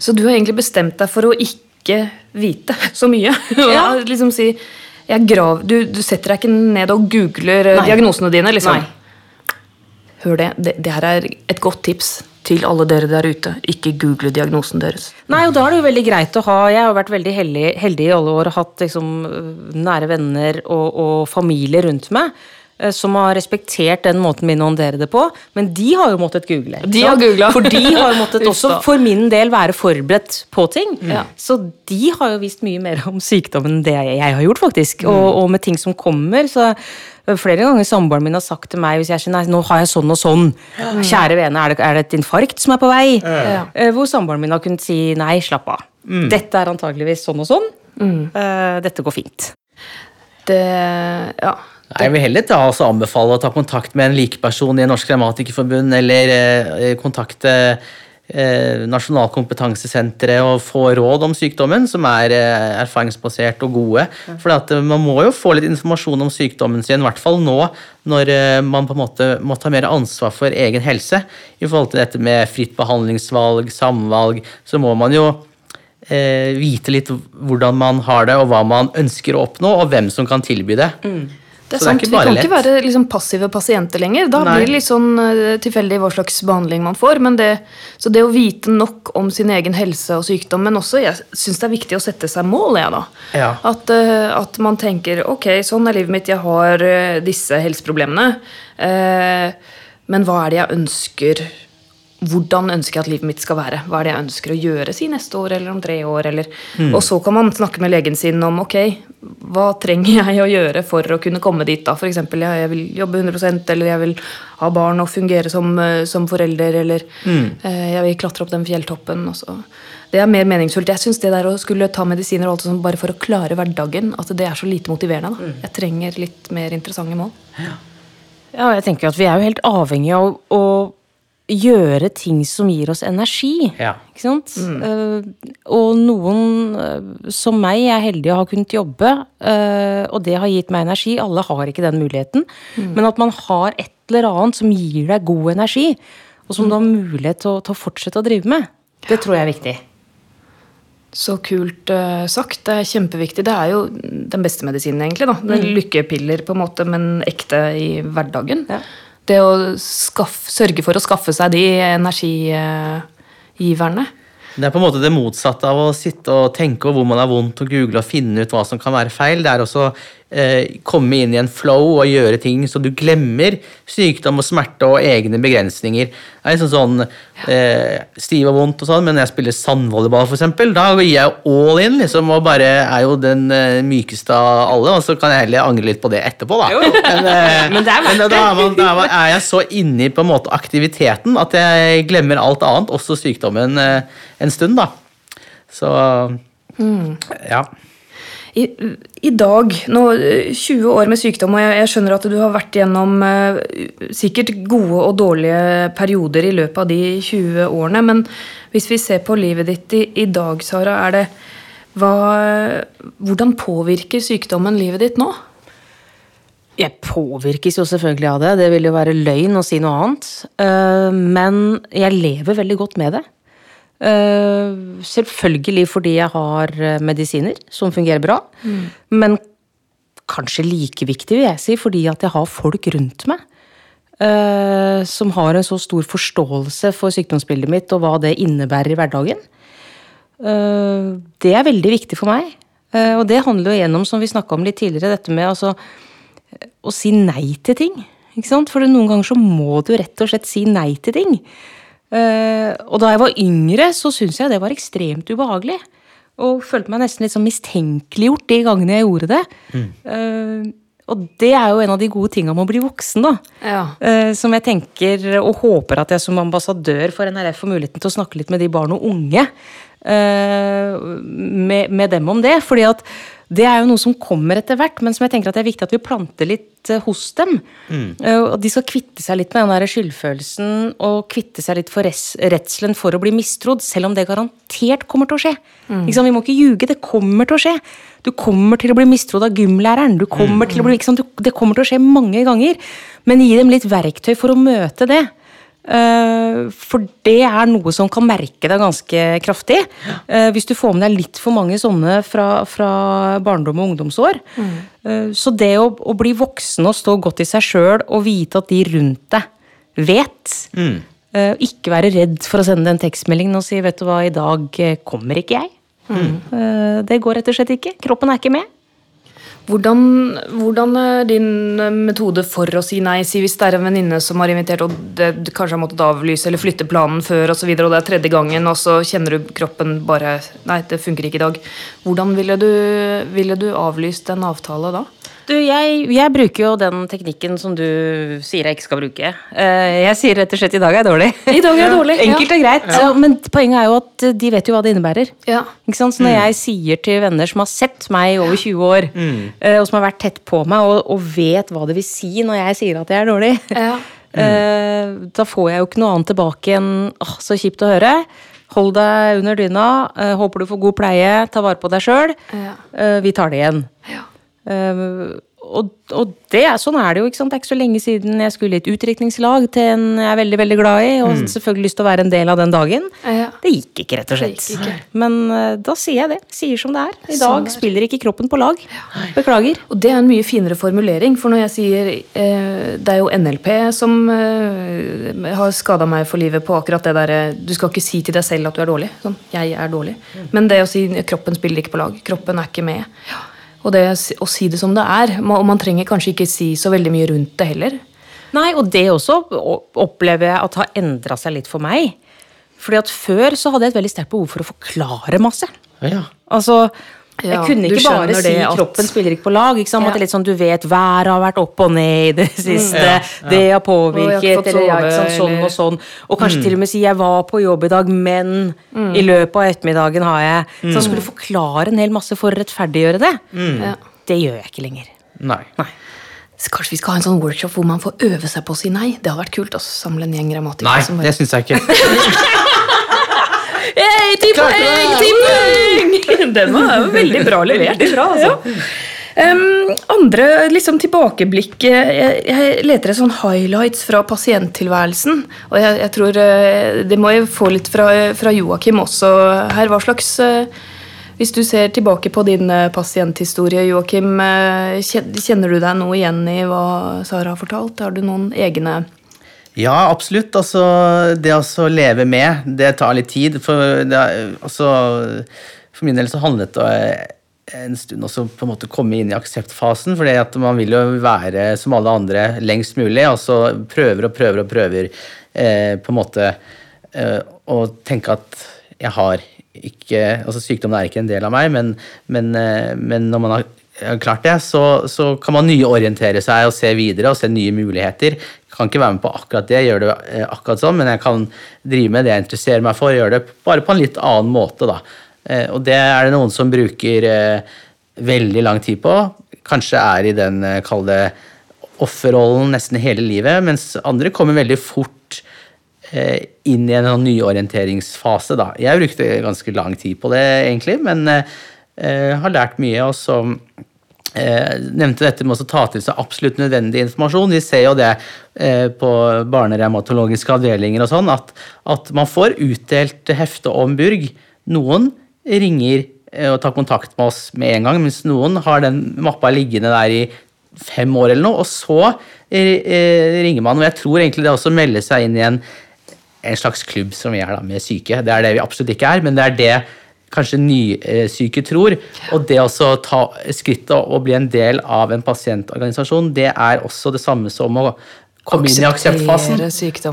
Så du har egentlig bestemt deg for å ikke vite så mye? Ja. liksom si, jeg grav, du, du setter deg ikke ned og googler eh, Nei. diagnosene dine? liksom? Nei. hør det. det. Det her er et godt tips til alle dere der ute. Ikke google diagnosen deres. Nei, og da er det jo veldig greit å ha Jeg har vært veldig heldig, heldig i alle år og hatt liksom, nære venner og, og familie rundt meg som har respektert den måten min å håndtere det på. Men de har jo måttet google. De har googlet. For de har jo måttet også for min del være forberedt på ting. Ja. Så de har jo visst mye mer om sykdommen enn det jeg har gjort, faktisk. Mm. Og, og med ting som kommer. så Flere ganger samboeren min har sagt til meg hvis jeg sier nei, nå har jeg sånn og sånn. Kjære vene, er det, er det et infarkt som er på vei? Ja. Eh, Hvor samboeren min har kunnet si nei, slapp av. Dette er antageligvis sånn og sånn. Mm. Dette går fint. Det Ja. Nei, Jeg vil heller ta, altså, anbefale å ta kontakt med en likeperson i Norsk Grammatikerforbund, eller eh, kontakte eh, Nasjonalkompetansesenteret og få råd om sykdommen, som er eh, erfaringsbasert og gode. For at, eh, man må jo få litt informasjon om sykdommen sin, i hvert fall nå når eh, man på en måte må ta mer ansvar for egen helse. I forhold til dette med fritt behandlingsvalg, samvalg, så må man jo eh, vite litt hvordan man har det, og hva man ønsker å oppnå, og hvem som kan tilby det. Det er Så det er sant, Vi kan lett. ikke være liksom passive pasienter lenger. Da Nei. blir det litt sånn eh, tilfeldig hva slags behandling man får. Men det, så det å vite nok om sin egen helse og sykdom, men også jeg syns det er viktig å sette seg mål. Jeg, da. Ja. At, eh, at man tenker ok, sånn er livet mitt, jeg har eh, disse helseproblemene. Eh, men hva er det jeg ønsker hvordan ønsker jeg at livet mitt skal være? Hva er det jeg ønsker å gjøre si neste år eller om tre år? Eller, Mm. Og så kan man snakke med legen sin om ok, hva trenger jeg å gjøre for å kunne komme dit. da? F.eks. Ja, jeg vil jobbe 100% eller jeg vil ha barn og fungere som, eh, som forelder. Eller Mm. eh, jeg vil klatre opp den fjelltoppen. Og så. Det er mer meningsfullt. Jeg syns det der å skulle ta medisiner og alt sånt bare for å klare hverdagen, at det er så lite motiverende. da. Mm. Jeg trenger litt mer interessante mål. Ja, jeg tenker at vi er jo helt avhengige av å gjøre ting som gir oss energi. Ja. Ikke sant? Eh, og noen uh, som meg er heldige å ha kunnet jobbe, uh, og det har gitt meg energi. Alle har ikke den muligheten. Men at man har et eller annet som gir deg god energi, og som du har mulighet til å, til å fortsette å drive med, det tror jeg er viktig. Så kult sagt. Det er kjempeviktig. Det er jo den beste medisinen, egentlig. da. Det er Lykkepiller, på en måte, men ekte i hverdagen. Ja. Det å skaffe, sørge for å skaffe seg de energigiverne. Det er på en måte det motsatte av å sitte og tenke over hvor man har vondt og google og finne ut hva som kan være feil. Det er også komme inn i en flow og gjøre ting så du glemmer sykdom og smerte og egne begrensninger. Det er liksom sånn eh, stiv og vondt og sånn, men når jeg spiller sandvolleyball, eksempel, da gir jeg all in liksom, og bare er jo den eh, mykeste av alle, og så kan jeg heller angre litt på det etterpå, da. Men, eh, Men det er men da, er man, da er jeg så inni på en måte aktiviteten at jeg glemmer alt annet, også sykdommen, eh, en stund, da. Så ja. I, I dag, nå eh, 20 år med sykdom, og jeg, jeg skjønner at du har vært gjennom eh, sikkert gode og dårlige perioder i løpet av de 20 årene, men hvis vi ser på livet ditt i, i dag, Sara, er det hva, Hvordan påvirker sykdommen livet ditt nå? Jeg påvirkes jo selvfølgelig av det, det vil jo være løgn å si noe annet. Eh, Men jeg lever veldig godt med det. Eh, Selvfølgelig fordi jeg har eh, medisiner som fungerer bra. Men kanskje like viktig, vil jeg si, fordi at jeg har folk rundt meg. eh, Som har en så stor forståelse for sykdomsbildet mitt og hva det innebærer i hverdagen. Det er veldig viktig for meg. Og det handler jo igjennom, som vi snakka om litt tidligere, dette med altså å si nei til ting. For noen ganger så må du rett og slett si nei til ting. Eh, og da jeg var yngre, så syntes jeg det var ekstremt ubehagelig. Og følte meg nesten litt sånn mistenkeliggjort de gangene jeg gjorde det. Eh, og det er jo en av de gode tinga med å bli voksen, da. Ja. Eh, som jeg tenker og håper at jeg som ambassadør for NRF får muligheten til å snakke litt med de barn og unge. Eh, med, med dem om det. fordi at det er jo noe som kommer etter hvert, men som jeg tenker at det er viktig at vi planter litt eh, hos dem. Mm. og de skal kvitte seg litt med den der skyldfølelsen og kvitte seg litt for redselen for å bli mistrodd, selv om det garantert kommer til å skje. Mm. Vi må ikke ljuge, det kommer til å skje. Du kommer til å bli mistrodd av gymlæreren. Du kommer til å bli, liksom. Du- Det kommer til å skje mange ganger. Men gi dem litt verktøy for å møte det. Eh, for det er noe som kan merke deg ganske kraftig. Eh, hvis du får med deg litt for mange sånne fra, fra barndom og ungdomsår. Mm. så det å, å bli voksen og stå godt i seg sjøl og vite at de rundt deg vet. mm. ikke være redd for å sende en tekstmelding og si 'vet du hva, i dag kommer ikke jeg'. Mm. det går rett og slett ikke. Kroppen er ikke med. Hvordan, hvordan er din eh, metode for å si nei? Si hvis det er en venninne som har invitert, og det, kanskje har måttet avlyse eller flytte planen før, og, så videre, og det er tredje gangen, og så kjenner du kroppen bare Nei, det funker ikke i dag. Hvordan ville du, ville du avlyst en avtale da? Du, jeg, jeg bruker jo den teknikken som du sier jeg ikke skal bruke. Eh, Jeg sier rett og slett 'i dag er jeg dårlig'. I dag er jeg dårlig. Enkelt og greit. Ja. men poenget er jo at eh, de vet jo hva det innebærer. Ja. Ikke sant? Så når jeg sier til venner som har sett meg i over 20 år, mm. og som har vært tett på meg, og, og vet hva det vil si når jeg sier at jeg er dårlig, Ja. mm. da får jeg jo ikke noe annet tilbake enn åh, så kjipt å høre. Hold deg under dyna. eh, håper du får god pleie. Ta vare på deg sjøl. Ja. vi tar det igjen. Ja. Eh, og, og det er, sånn er det jo. ikke sant? Det er ikke så lenge siden jeg skulle i et utdrikningslag til en jeg er veldig veldig glad i, og selvfølgelig lyst til å være en del av den dagen. Ja. Det gikk ikke, rett og slett. Men uh, da sier jeg det. Sier som det er. I Sånn dag er spiller ikke kroppen på lag. Beklager. Og det er en mye finere formulering, for når jeg sier eh, Det er jo NLP som eh, har skada meg for livet på akkurat det derre Du skal ikke si til deg selv at du er dårlig. Sånn, jeg er dårlig. Men det å si kroppen spiller ikke på lag. Kroppen er ikke med. Ja. Og det å si det som det er. Og man trenger kanskje ikke si så veldig mye rundt det heller. Nei, og det også opplever jeg at har endra seg litt for meg. Fordi at før så hadde jeg et veldig sterkt behov for å forklare masse. Ja. Altså, jeg Ja, kunne ikke bare si at- kroppen spiller ikke på lag. Ikke sant? Ja. At det er litt sånn, du vet, været har vært opp og ned i det siste. Ja, Det har Og jeg har påvirket, ikke fått eller ja, ikke sant, sånn og sånn. Og kanskje til og med si jeg var på jobb i dag, men i løpet av ettermiddagen har jeg Så han skulle forklare en hel masse for å rettferdiggjøre det. Ja. Det gjør jeg ikke lenger. Nei. Så kanskje vi skal ha en sånn workshop hvor man får øve seg på å si nei? Det hadde vært kult. å samle en gjeng grammatikere. Nei, som bare- det syns jeg ikke. Hey, ti poeng, ti poeng! Den var veldig bra levert. bra, altså. Em, andre liksom tilbakeblikk Jeg, jeg leter etter sånn highlights fra pasienttilværelsen. Og jeg, jeg tror eh, Det må jeg få litt fra, fra Joakim også her. Hva slags eh, Hvis du ser tilbake på din eh, pasienthistorie, Joakim, kjenner du deg noe igjen i hva Sara har fortalt? Har du noen egne Ja, absolutt. Altså, det å leve med, det tar litt tid. For, det, altså, for min del så handlet det en stund også på en måte komme inn i akseptfasen. For man vil jo være som alle andre lengst mulig, og så prøver og prøver og prøver eh, på en måte eh, å tenke at jeg har ikke altså Sykdommen er ikke en del av meg, men, men, eh, men når man har klart det, så, så kan man nyorientere seg og se videre og se nye muligheter. Jeg kan ikke være med på akkurat det, gjøre det eh, akkurat sånn, men jeg kan drive med det jeg interesserer meg for, gjøre det bare på en litt annen måte. da. Eh, Og det er det noen som bruker eh, veldig lang tid på. Kanskje er i den, kall offerrollen nesten hele livet, mens andre kommer veldig fort inn i en sånn nyorienteringsfase. Da. Jeg brukte ganske lang tid på det, egentlig, men har lært mye. Og så nevnte dette med å ta til seg absolutt nødvendig informasjon. Vi ser jo det eh, på barnerevmatologiske avdelinger og sånn, at, at man får utdelt hefte om Burg. Noen ringer eh, og tar kontakt med oss med en gang, mens noen har den mappa liggende der i fem år eller noe, og så eh, eh, ringer man. Og jeg tror egentlig det også melder seg inn i en, en slags klubb som vi er da, med syke. Det er det vi absolutt ikke er, men det er det kanskje nysyke tror. Og det å ta skrittet og bli en del av en pasientorganisasjon, det er også det samme som å komme inn i akseptfasen.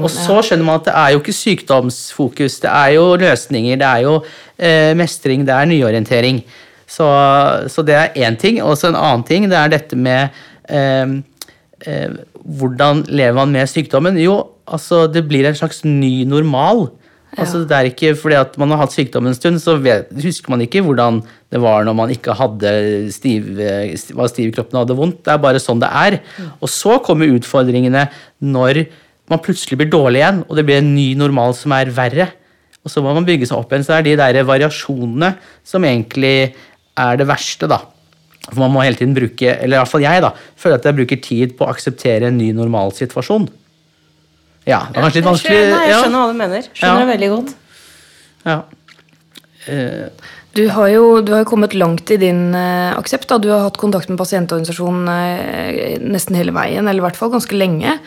Og så skjønner man at det er jo ikke sykdomsfokus, det er jo løsninger, det er jo eh, mestring, det er nyorientering. Så, så det er én ting. Og så en annen ting, det er dette med eh, eh, hvordan lever man med sykdommen? Jo, altså det blir en slags ny normal. Altså det er ikke fordi at man har hatt sykdom en stund, så vet, husker man ikke hvordan det var når man ikke hadde stiv, eh, var stiv i kroppen og hadde vondt. Det er bare sånn det er. Og så kommer utfordringene når man plutselig blir dårlig igjen, og det blir en ny normal som er verre. Og så må man bygge seg opp igjen. Så det er de der variasjonene som egentlig er det verste, da. For man må hele tiden bruke, eller i hvert fall jeg, da, føler at jeg bruker tid på å akseptere en ny normalsituasjon. Ja, det var kanskje litt vanskelig. jeg skjønner hva du mener. Skjønner Ja. det veldig godt. Ja. Uh, Du har jo du har jo kommet langt i din uh, aksept. da. Du har hatt kontakt med pasientorganisasjonen uh, nesten hele veien, eller i hvert fall ganske lenge.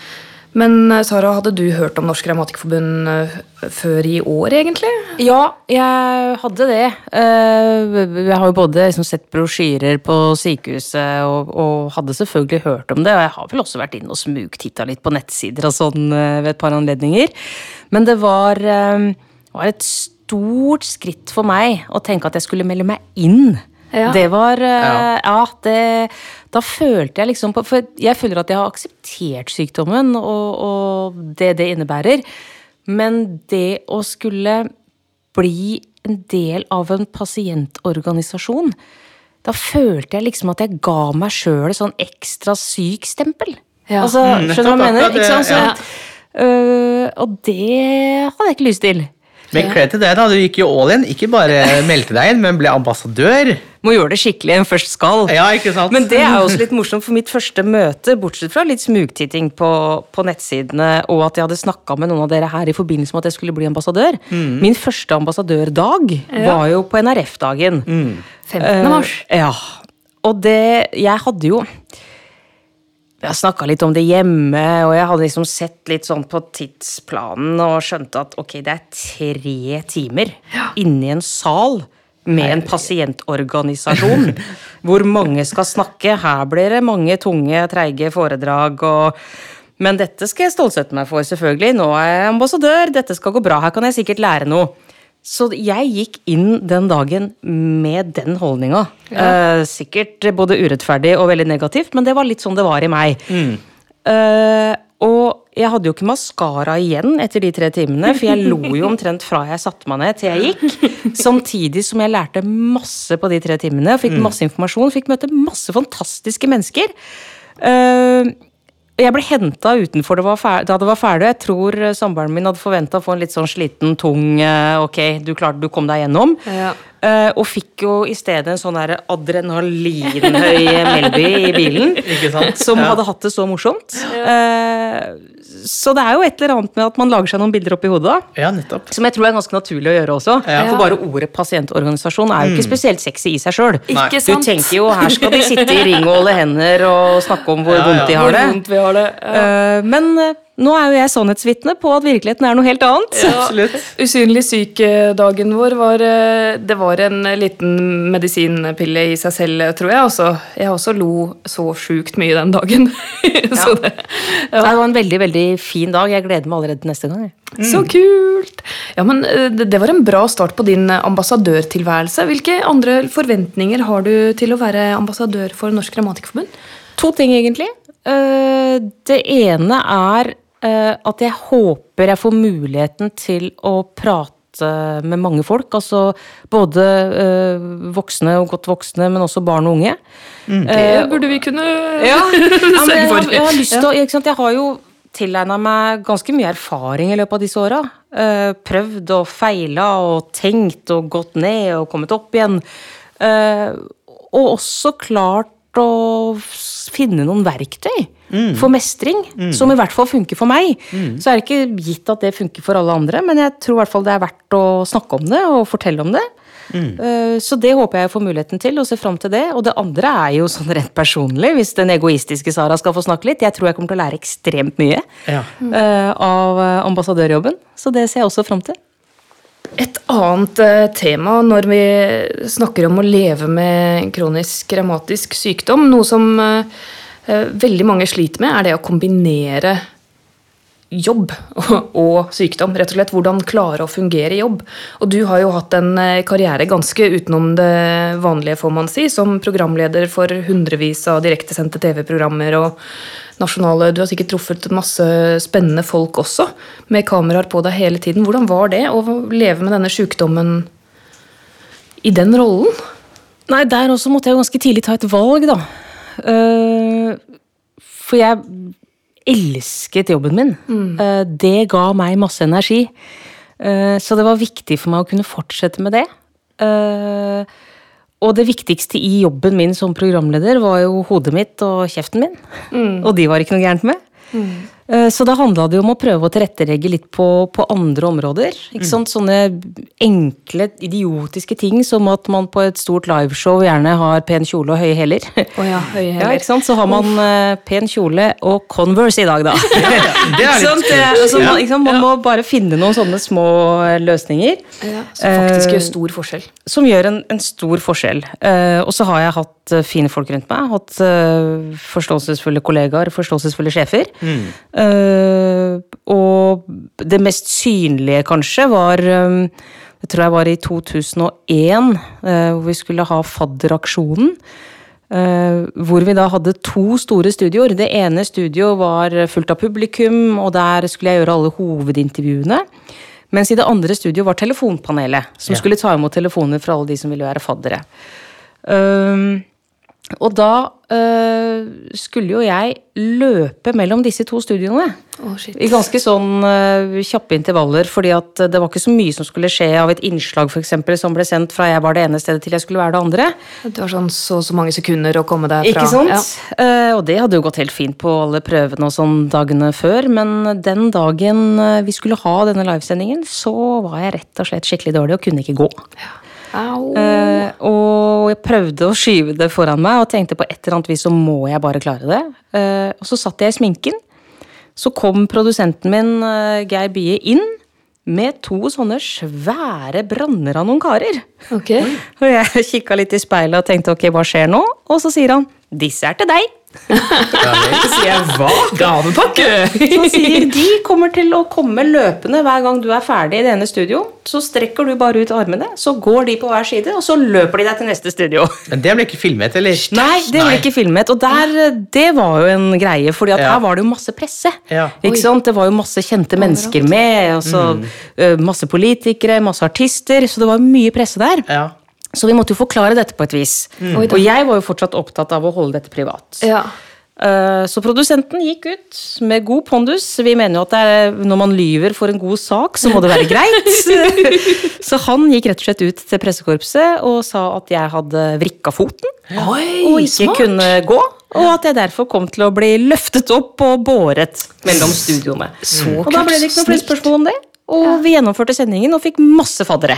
Men eh, Sara, hadde du hørt om Norsk Revmatikerforbund eh, før i år, egentlig? Ja, jeg hadde det. Eh, Jeg har jo både liksom sett brosjyrer på sykehuset og, og hadde selvfølgelig hørt om det. Og jeg har vel også vært inne og smugtitta litt på nettsider og sånn ved et par anledninger. Men det var, var et stort skritt for meg å tenke at jeg skulle melde meg inn. Ja. Det var eh, Ja. Ja, det Da følte jeg liksom på For jeg føler at jeg har akseptert sykdommen og, og det det innebærer. Men det å skulle bli en del av en pasientorganisasjon Da følte jeg liksom at jeg ga meg sjøl et sånn ekstra syk stempel. Ja. Altså, Mm, skjønner du hva jeg mener? Ikke sant? Så, ja. øh, og det hadde jeg ikke lyst til. Men cred til deg, da. Du gikk jo all in. Ikke bare meldte deg inn, men ble ambassadør. Må gjøre det skikkelig en først skal. Ja, ikke sant? Men det er også litt morsomt for mitt første møte, bortsett fra litt smugtitting på, på nettsidene, og at jeg hadde snakka med noen av dere her i forbindelse med at jeg skulle bli ambassadør. Min første ambassadørdag var jo på NRF-dagen. 15. mars. Uh, ja. Og det Jeg hadde jo jeg har snakka litt om det hjemme, og jeg hadde liksom sett litt sånn på tidsplanen og skjønte at ok, det er tre timer inni en sal med en pasientorganisasjon hvor mange skal snakke. Her blir det mange tunge, treige foredrag og Men dette skal jeg stålsette meg for, selvfølgelig. Nå er jeg ambassadør, dette skal gå bra, her kan jeg sikkert lære noe. Så jeg gikk inn den dagen med den holdninga. Eh, sikkert både urettferdig og veldig negativt, men det var litt sånn det var i meg. Eh, og jeg hadde jo ikke maskara igjen etter de tre timene, for jeg lo jo omtrent fra jeg satte meg ned til jeg gikk. Samtidig som jeg lærte masse på de tre timene, fikk masse informasjon, fikk møte masse fantastiske mennesker. Eh, jeg ble henta utenfor det var fer- da det var ferdig. Jeg tror eh, samboeren min hadde forventa å få en litt sånn sliten, tung eh, Ok, du klarte, du kom deg gjennom. Ja. Eh, og fikk jo i stedet en sånn adrenalinhøy Melby i bilen. Ikke sant? Som Ja. hadde hatt det så morsomt. Eh, så det er jo et eller annet med at man lager seg noen bilder oppi hodet. da. Ja, nettopp. Som jeg tror er ganske naturlig å gjøre også. Ja. For bare ordet pasientorganisasjon er jo ikke spesielt sexy i seg sjøl. Du tenker jo her skal de sitte i ring og holde hender og snakke om hvor Ja, ja. vondt de har Hvor det. vondt vi har det. Ja. Eh, Men nå er jo jeg sannhetsvitne på at virkeligheten er noe helt annet. Absolutt. Usynlig syk-dagen vår var eh, Det var en liten medisinpille i seg selv, tror jeg. Også. Jeg også lo så sjukt mye den dagen. så det, Det var en veldig veldig fin dag. Jeg gleder meg allerede til neste gang. Mm. Så kult! Ja, men eh, det det var en bra start på din eh, ambassadørtilværelse. Hvilke andre forventninger har du til å være ambassadør for Norsk Grammatikkforbund? To ting, egentlig. Eh, Det ene er at jeg håper jeg får muligheten til å prate med mange folk. Altså både eh, voksne og godt voksne, men også barn og unge. Det burde vi kunne Ja, sørge jeg, for. har- jeg har lyst til å ikke sant? Jeg har jo tilegna meg ganske mye erfaring i løpet av disse åra. Uh, prøvd og feila og tenkt og gått ned og kommet opp igjen. Uh, og også klart å finne noen verktøy for mestring, som i hvert fall funker for meg. Så er det ikke gitt at det funker for alle andre, men jeg tror i hvert fall det er verdt å snakke om det og fortelle om det. Mm. Så det håper jeg får muligheten til, og ser fram til det. Og det andre er jo sånn rent personlig, hvis den egoistiske Sara skal få snakke litt. Jeg tror jeg kommer til å lære ekstremt mye Ja. eh, av eh, ambassadørjobben, så det ser jeg også fram til. Et annet eh, tema når vi snakker om å leve med kronisk revmatisk sykdom, noe som eh, eh, veldig mange sliter med, er det å kombinere jobb og, sykdom. Rett og slett hvordan klare å fungere i jobb. Og du har jo hatt en eh, karriere ganske utenom det vanlige, får man si, som programleder for hundrevis av direktesendte TV-programmer og nasjonale Du har sikkert truffet masse spennende folk også, med kameraer på deg hele tiden. Hvordan var det å leve med denne sykdommen i den rollen? Nei, der også måtte jeg ganske tidlig ta et valg, da. Eh, for jeg elsket jobben min. Mm. det ga meg masse energi. Eh, så det var viktig for meg å kunne fortsette med det. Eh, og det viktigste i jobben min som programleder var jo hodet mitt og kjeften min. Og de var ikke noe gærent med. Eh, Så da handla det jo om å prøve å tilrettelegge litt på, på andre områder. Ikke sant? Sånne enkle, idiotiske ting som at man på et stort liveshow gjerne har pen kjole og høye hæler. Oh ja, høye Ja, hæler. sant? Så har man uh, pen kjole og Converse i dag, da. det er litt? Det, altså, man, sant? man må bare finne noen sånne små eh, løsninger. Ja, som faktisk Eh, gjør stor forskjell. som gjør en, en stor forskjell. Uh, og så har jeg hatt eh, fine folk rundt meg. Hatt eh, forståelsesfulle kollegaer, forståelsesfulle sjefer. Eh, og det mest synlige, kanskje, var eh, Det tror jeg var i 2001, eh, hvor vi skulle ha Fadderaksjonen. Uh, hvor vi da hadde to store studioer. Det ene studioet var fullt av publikum, og der skulle jeg gjøre alle hovedintervjuene. Mens i det andre studioet var telefonpanelet, som Ja. skulle ta imot telefoner fra alle de som ville være faddere. Uh, og da eh, skulle jo jeg løpe mellom disse to studioene. Oh. I ganske sånn øh, kjappe intervaller, fordi at det var ikke så mye som skulle skje av et innslag for eksempel, som ble sendt fra jeg var det ene stedet til jeg skulle være det andre. Det var sånn så og så mange sekunder å komme deg fra. Ikke sant? Ja. Uh, og det hadde jo gått helt fint på alle prøvene og sånn dagene før, men den dagen vi skulle ha denne livesendingen, så var jeg rett og slett skikkelig dårlig og kunne ikke gå. Au. Eh, og jeg prøvde å skyve det foran meg og tenkte på et eller annet vis så må jeg bare klare det. Eh, og så satt jeg i sminken. Så kom produsenten min, eh, Geir Bie, inn med to sånne svære branner av noen karer. Okay. Og jeg kikka litt i speilet og tenkte ok, hva skjer nå? Og så sier han disse er til deg. Så sier jeg hva? Gavepakke! Så sier de kommer til å komme løpende hver gang du er ferdig i det ene studio. Så strekker du bare ut armene, så går de på hver side, og så løper de deg til neste studio. Men det ble ikke filmet, eller? Nei, det ble ikke filmet. Og der, det var jo en greie, fordi Ja. her var det jo masse presse. Ja. Ikke sant? Det var jo masse kjente mennesker med, altså, mm. masse politikere, masse artister, så det var mye presse der. Ja. Så vi måtte jo forklare dette på et vis. Mm. Og jeg var jo fortsatt opptatt av å holde dette privat. Ja. Eh, Så produsenten gikk ut med god pondus. Vi mener jo at det er, når man lyver for en god sak, så må det være greit. Så han gikk rett og slett ut til pressekorpset og sa at jeg hadde vrikka foten Oi, og ikke smart. kunne gå. Og at jeg derfor kom til å bli løftet opp og båret mellom studioene. Så Og da ble det ikke noe flere spørsmål om det. Og vi gjennomførte sendingen og fikk masse faddere.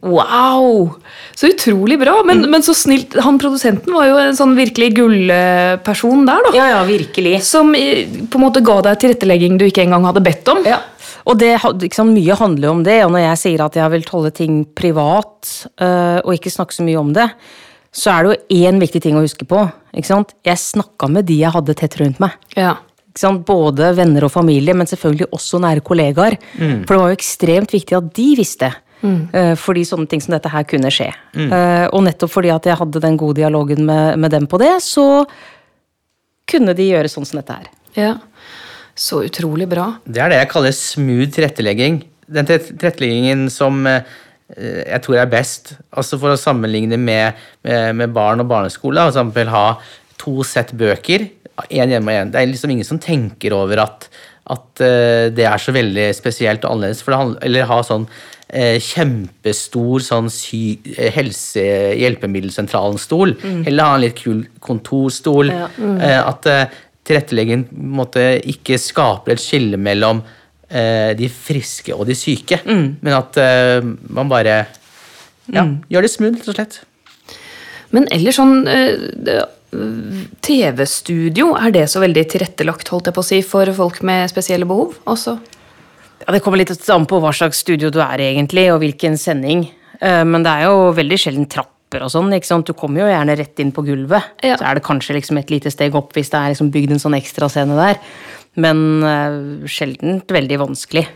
Wow! Så utrolig bra. Men, men så snilt. Han produsenten var jo en sånn virkelig gullperson der, da. Ja, ja, virkelig. Som på en måte ga deg tilrettelegging du ikke engang hadde bedt om. Ja. Og det, liksom, mye handler jo om det, og når jeg sier at jeg vil holde ting privat øh, og ikke snakke så mye om det, så er det jo én viktig ting å huske på. Ikke sant? Jeg snakka med de jeg hadde tett rundt meg. Ja. Ikke sant? Både venner og familie, men selvfølgelig også nære kollegaer. For det var jo ekstremt viktig at de visste. Mm. Fordi sånne ting som dette her kunne skje. Mm. Og nettopp fordi at jeg hadde den gode dialogen med, med dem på det, så kunne de gjøre sånn som dette her. ja. Så utrolig bra. Det er det jeg kaller smooth tilrettelegging. Den tilret- tilretteleggingen som eh, jeg tror er best. Altså For å sammenligne med, med, med barn og barneskole. For eksempel ha to sett bøker. Én hjemme og én. Det er liksom ingen som tenker over at, at eh, det er så veldig spesielt og annerledes. For det handler, eller ha sånn eh, kjempestor sånn sy, eh, helse-hjelpemiddelsentralen-stol. Eller ha en litt kul kontorstol. Eh, at eh, tilretteleggingen på ikke skaper et skille mellom eh, de friske og de syke, men at man bare ja, gjør det smooth, rett og slett. Men ellers sånn TV-studio, er det så veldig tilrettelagt holdt jeg på å si, for folk med spesielle behov? Også? Ja, Det kommer litt an på hva slags studio du er egentlig, og hvilken sending. Eh, Men det er jo veldig sjelden trapper og sånn. ikke sant? Du kommer jo gjerne rett inn på gulvet. Ja. Så er det kanskje liksom et lite steg opp hvis det er liksom bygd en sånn ekstrascene der. Men uh, sjelden veldig vanskelig.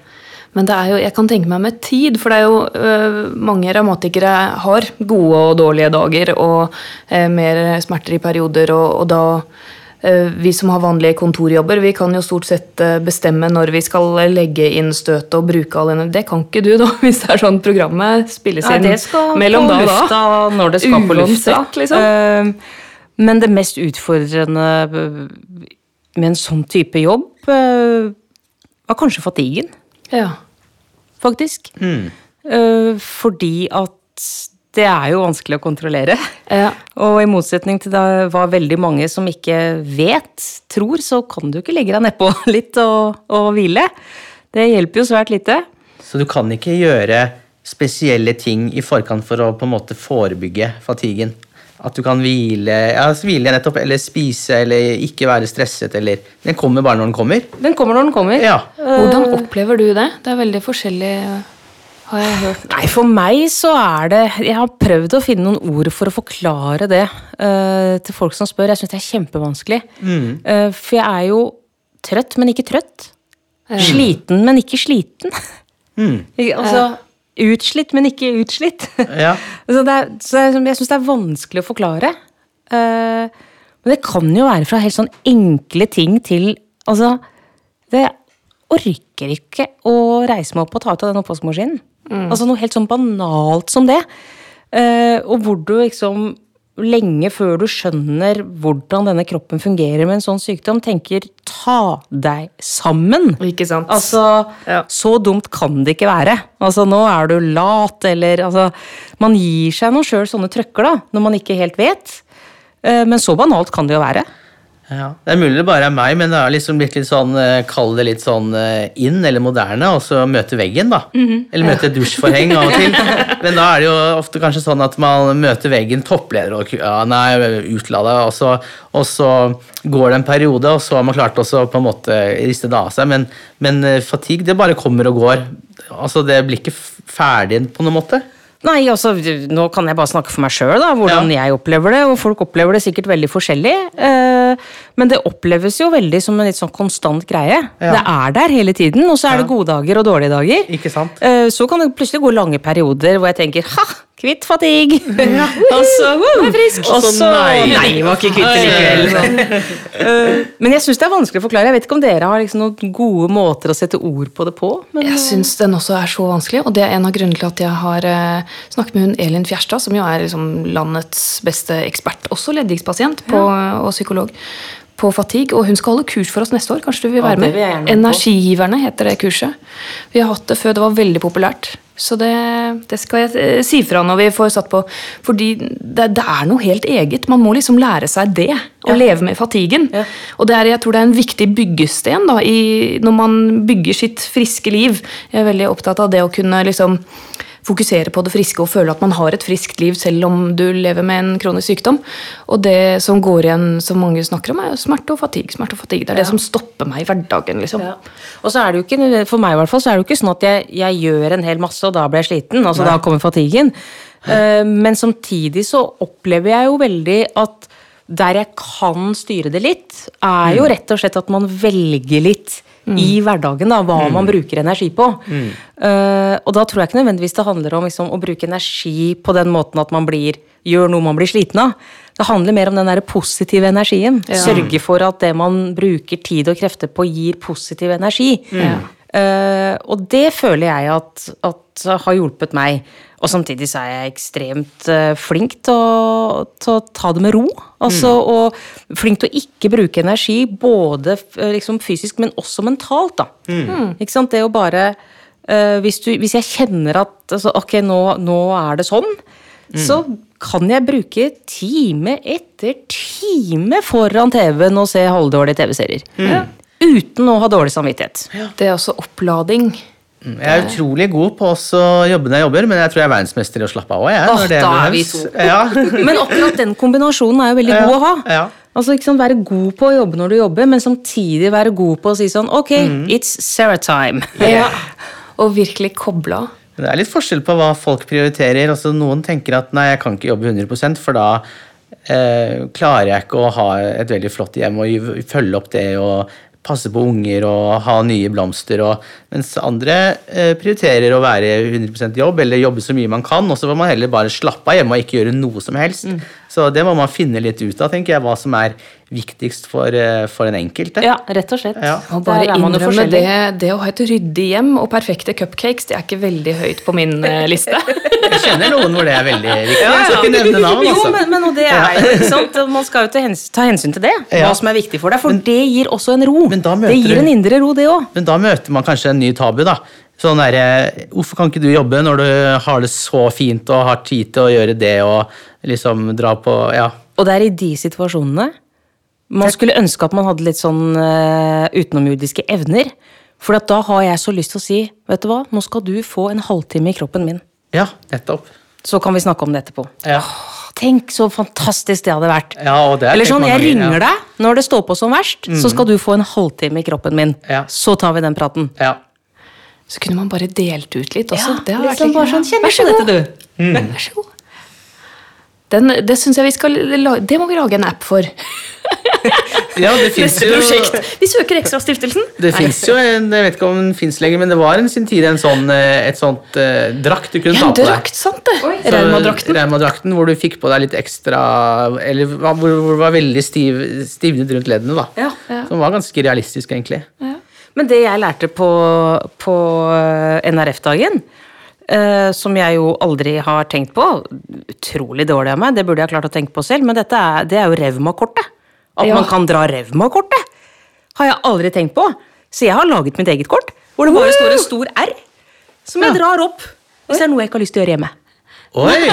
Men det er jo, jeg kan tenke meg med tid, for det er jo øh, mange revmatikere har gode og dårlige dager og øh, mer smerter i perioder, og, og da øh, vi som har vanlige kontorjobber, vi kan jo stort sett øh, bestemme når vi skal legge inn støtet og bruke all energi. Det kan ikke du, da, hvis det er sånn programmet spilles Ja, inn det skal mellom på da og da. lufta når det skal på lufta. Liksom. Eh, Men det mest utfordrende eh, med en sånn type jobb var kanskje fatiguen. Ja. Faktisk. Eh, fordi at det er jo vanskelig å kontrollere. Ja. Og i motsetning til det var veldig mange som ikke vet, tror, så kan du ikke legge deg nedpå litt og, og hvile. Det hjelper jo svært lite. Så du kan ikke gjøre spesielle ting i forkant for å på en måte forebygge fatiguen? At du kan hvile, ja, hvile nettopp, eller spise, eller ikke være stresset, eller Den kommer bare når den kommer? Den kommer når den kommer. Ja. Hvordan opplever du det? Det er veldig forskjellig, har jeg hørt. Nei, for meg så er det Jeg har prøvd å finne noen ord for å forklare det uh, til folk som spør. Jeg syns det er kjempevanskelig. Eh, for jeg er jo trøtt, men ikke trøtt. Sliten, men ikke sliten. Mm. altså, utslitt, men ikke utslitt. Ja. så det er, så det er, jeg syns det er vanskelig å forklare. Uh, men det kan jo være fra helt sånn enkle ting til Altså, det orker ikke å reise meg opp og ta ut av den oppvaskmaskinen. Altså noe helt sånn banalt som det. Uh, og hvor du liksom lenge før du skjønner hvordan denne kroppen fungerer med en sånn sykdom, tenker ta deg sammen. Ikke sant? Altså, Ja. så dumt kan det ikke være. Altså, nå er du lat, eller altså Man gir seg nå sjøl sånne trøkker, da, når man ikke helt vet. Eh, Men så banalt kan det jo være. Ja, Det er mulig det bare er meg, men det har liksom blitt litt sånn, eh, kall det litt sånn eh, inn eller moderne, og så møte veggen, da. Eller møte et dusjforheng av og til. Men da er det jo ofte kanskje sånn at man møter veggen, toppleder og ja, nei, utlada, og så, og så går det en periode, og så har man klart også på en måte riste det av seg. Men, men eh, fatigue, det bare kommer og går. Altså, Det blir ikke ferdig på noen måte. Nei, altså, Nå kan jeg bare snakke for meg sjøl, hvordan jeg opplever det. Og folk opplever det sikkert veldig forskjellig. eh, Men det oppleves jo veldig som en litt sånn konstant greie. Ja. Det er der hele tiden, og så er det gode dager og dårlige dager. Ikke sant? Eh, Så kan det plutselig gå lange perioder hvor jeg tenker ha, kvitt fatigue. og så uh, frisk. Og så nei. Nei, var ikke kvitt det likevel. Eh, Men jeg syns det er vanskelig å forklare. Jeg vet ikke om dere har liksom noen gode måter å sette ord på det på. Men Jeg syns den også er så vanskelig, og det er en av grunnene til at jeg har eh, snakket med hun Elin Fjerstad, som jo er liksom landets beste ekspert, også leddgiktspasient på- og psykolog, på fatigue. Og hun skal holde kurs for oss neste år. Kanskje du vil være med? vil med. Energigiverne heter det kurset. Vi har hatt det før det var veldig populært. Så det, det skal jeg eh, si fra når vi får satt på. Fordi det, det er noe helt eget. Man må liksom lære seg det. Å leve med fatiguen. Ja. Og det er, jeg tror det er en viktig byggesten da, i, når man bygger sitt friske liv. Jeg er veldig opptatt av det å kunne liksom fokusere på det friske og føle at man har et friskt liv selv om du lever med en kronisk sykdom. Og det som går igjen, som mange snakker om, er smerte og fatigue. Smerte og fatigue. Det er det som stopper meg i hverdagen. liksom. Ja. Og så er det jo ikke, For meg i hvert fall, så er det jo ikke sånn at jeg, jeg gjør en hel masse, og da blir jeg sliten. altså Da kommer fatiguen. Eh, men samtidig så opplever jeg jo veldig at der jeg kan styre det litt, er jo rett og slett at man velger litt i hverdagen da, hva man bruker energi på. Eh, og da tror jeg ikke nødvendigvis det handler om liksom, å bruke energi på den måten at man blir, gjør noe man blir sliten av. Det handler mer om den der positive energien. Sørge for at det man bruker tid og krefter på, gir positiv energi. Eh, og det føler jeg at, at har hjulpet meg. Og samtidig så er jeg ekstremt eh, flink til å, til å ta det med ro. Altså, Og flink til å ikke bruke energi, både eh, liksom fysisk, men også mentalt. da. Ikke sant? Det å bare Uh, hvis, du, hvis jeg kjenner at altså, ok, nå, nå er det sånn, så kan jeg bruke time etter time foran TV-en og se halvdårlige TV-serier. Uten å ha dårlig samvittighet. Det er også opplading. Jeg er utrolig god på også å jobbe når jeg jobber, men jeg tror jeg er verdensmester i å slappe av òg. Åh, da er vi to. Ja. Men akkurat den kombinasjonen er jo veldig Ja, god å ha. ja. Altså sant, Være god på å jobbe når du jobber, men samtidig være god på å si sånn Ok, Mm. it's Sarah time. Ja. Og virkelig koble av. Det er litt forskjell på hva folk prioriterer. Altså, noen tenker at nei, jeg kan ikke jobbe 100% for da eh, klarer jeg ikke å ha et veldig flott hjem og følge opp det og passe på unger og ha nye blomster. Og, mens andre eh, prioriterer å være 100% jobb eller jobbe så mye man kan, og så får man heller bare slappe av hjemme og ikke gjøre noe som helst. Så det må man finne litt ut av, tenker jeg, hva som er viktigst for, eh, for den enkelte. Ja, rett og slett. Ja. Og bare innrømme det, det å ha et ryddig hjem og perfekte cupcakes, det er ikke veldig høyt på min eh, liste. Jeg kjenner noen hvor det er veldig viktig. Jeg skal ikke nevne navn, Jo, altså. men, men det er jo, ikke sant? Man skal jo ta hensyn, til det, hva som er viktig for deg. For det gir også en ro. men da møter det gir en indre ro, det òg. Men da møter man kanskje en ny tabu, da. Sånn derre Hvorfor kan ikke du jobbe når du har det så fint og har tid til å gjøre det og liksom dra på Ja. Og det er i de situasjonene man skulle ønske at man hadde litt sånn uh, utenomjordiske evner. For da har jeg så lyst til å si, vet du hva, nå skal du få en halvtime i kroppen min. Ja, nettopp. Så kan vi snakke om det etterpå. Ja. Tenk så fantastisk det hadde vært. Ja, og det er Eller sånn, jeg ringer ja. Mm. deg når det står på som verst, så skal du få en halvtime i kroppen min. Ja. Så tar vi den praten. Ja. Så kunne man bare delt ut litt også. det hadde vært litt bare sånn, Vær så god. dette, du. Vær så god. Den, det synes jeg vi skal lage Det må vi lage en app for. ja, det fins Neste jo prosjekt. Vi søker Ekstrastiftelsen. Det fins jo en, Jeg vet ikke om den fins lenger, men det var en sin tid en sånn, eh, et sånt eh, drakt du kunne Ja, ta på på deg. drakt, sant det. Raumadrakten. Raumadrakten, hvor du fikk på deg litt ekstra Eller hvor, hvor det var veldig stiv, stivnet rundt leddene. da. Ja. Som var ganske realistisk, egentlig. Men det jeg lærte på, på eh, NRF-dagen, eh, som jeg jo aldri har tenkt på Utrolig dårlig av meg, det burde jeg klart å tenke på selv, men dette er, det er jo revmakortet. At Ja. man kan dra revmakortet. Har jeg aldri tenkt på. Så jeg har laget mitt eget kort, hvor det bare står en stor R. Som jeg drar opp hvis det er noe jeg ikke har lyst til å gjøre hjemme. Oi!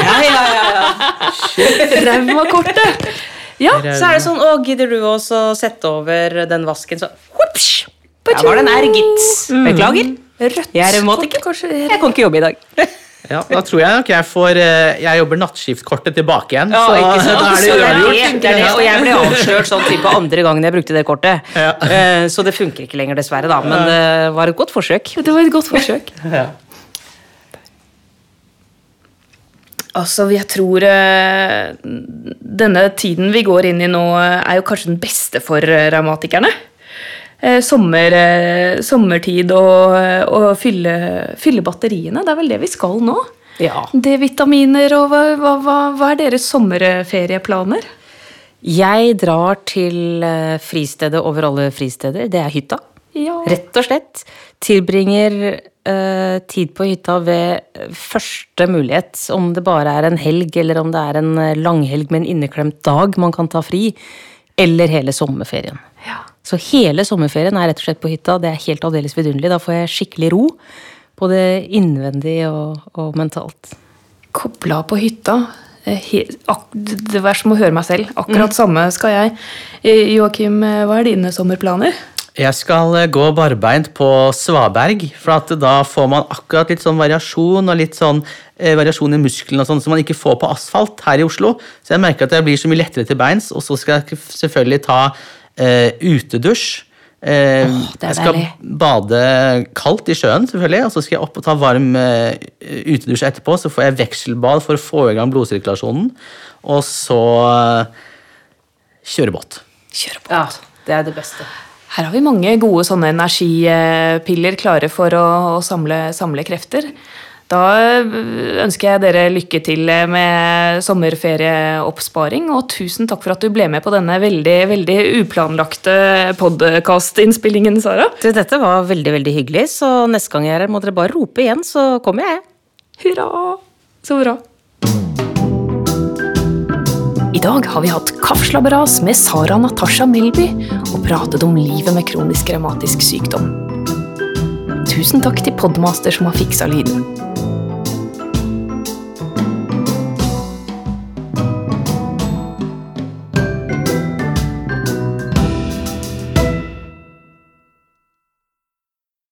Ja, Ja, Så er det sånn, å, gidder du også sette over den vasken, så Whoops! Der var det en R, gitt. Beklager. Rødt Jeg er revmatiker. Jeg kan ikke jobbe i dag. Ja, Da tror jeg nok jeg får eh, Jeg jobber nattskiftkortet tilbake igjen. Ja, så ikke sant? da er det Så det er uavgjort. det, det er det. Og jeg ble avslørt sånn type andre gangen jeg brukte det kortet. Ja. Eh, Så det funker ikke lenger, dessverre, da. Men det var et godt forsøk. Det var et godt forsøk. Ja. Altså, jeg tror eh, denne tiden vi går inn i nå, eh, er jo kanskje den beste for eh, revmatikerne. Eh, sommer, eh, sommertid og, og fylle, fylle batteriene. Det er vel det vi skal nå. Ja. D-vitaminer og hva, hva, hva, er deres sommerferieplaner? Jeg drar til eh, fristedet over alle fristeder. Det er hytta. Ja. Rett og slett. Tilbringer eh, tid på hytta ved første mulighet. Om det bare er en helg, eller om det er en langhelg med en inneklemt dag man kan ta fri. Eller hele sommerferien. Ja. Så hele sommerferien er rett og slett på hytta. Det er helt aldeles vidunderlig. Da får jeg skikkelig ro. Både innvendig og, og mentalt. Kobla på hytta. Eh, Det var som å høre meg selv. Akkurat samme skal jeg. Eh, Joakim, eh, hva er dine sommerplaner? Jeg skal gå barbeint på Svaberg, for at da får man akkurat litt sånn variasjon og litt sånn eh, variasjon i musklene og sånn som man ikke får på asfalt her i Oslo. Så jeg merker at jeg blir så mye lettere til beins, og så skal jeg selvfølgelig ta utedusj. Eh, er jeg skal deilig. bade kaldt i sjøen, selvfølgelig, og så skal jeg opp og ta varm eh, utedusj etterpå. Så får jeg vekselbad for å få i gang blodsirkulasjonen, og så eh, kjøre båt. Kjøre båt. Ja, det er det beste. Her har vi mange gode sånne energipiller klare for å, å samle, samle krefter. Da ønsker jeg dere lykke til med sommerferieoppsparing, og tusen takk for at du ble med på denne veldig, veldig uplanlagte podkastinnspillingen, Sara. Dette var veldig, veldig hyggelig, så neste gang jeg er her, må dere bare rope igjen, så kommer jeg. Hurra! Så bra. I dag har vi hatt kaffeslabberas med Sara Natasha Melby og pratet om livet med kronisk revmatisk sykdom. Tusen takk til Podmaster som har fiksa lyden.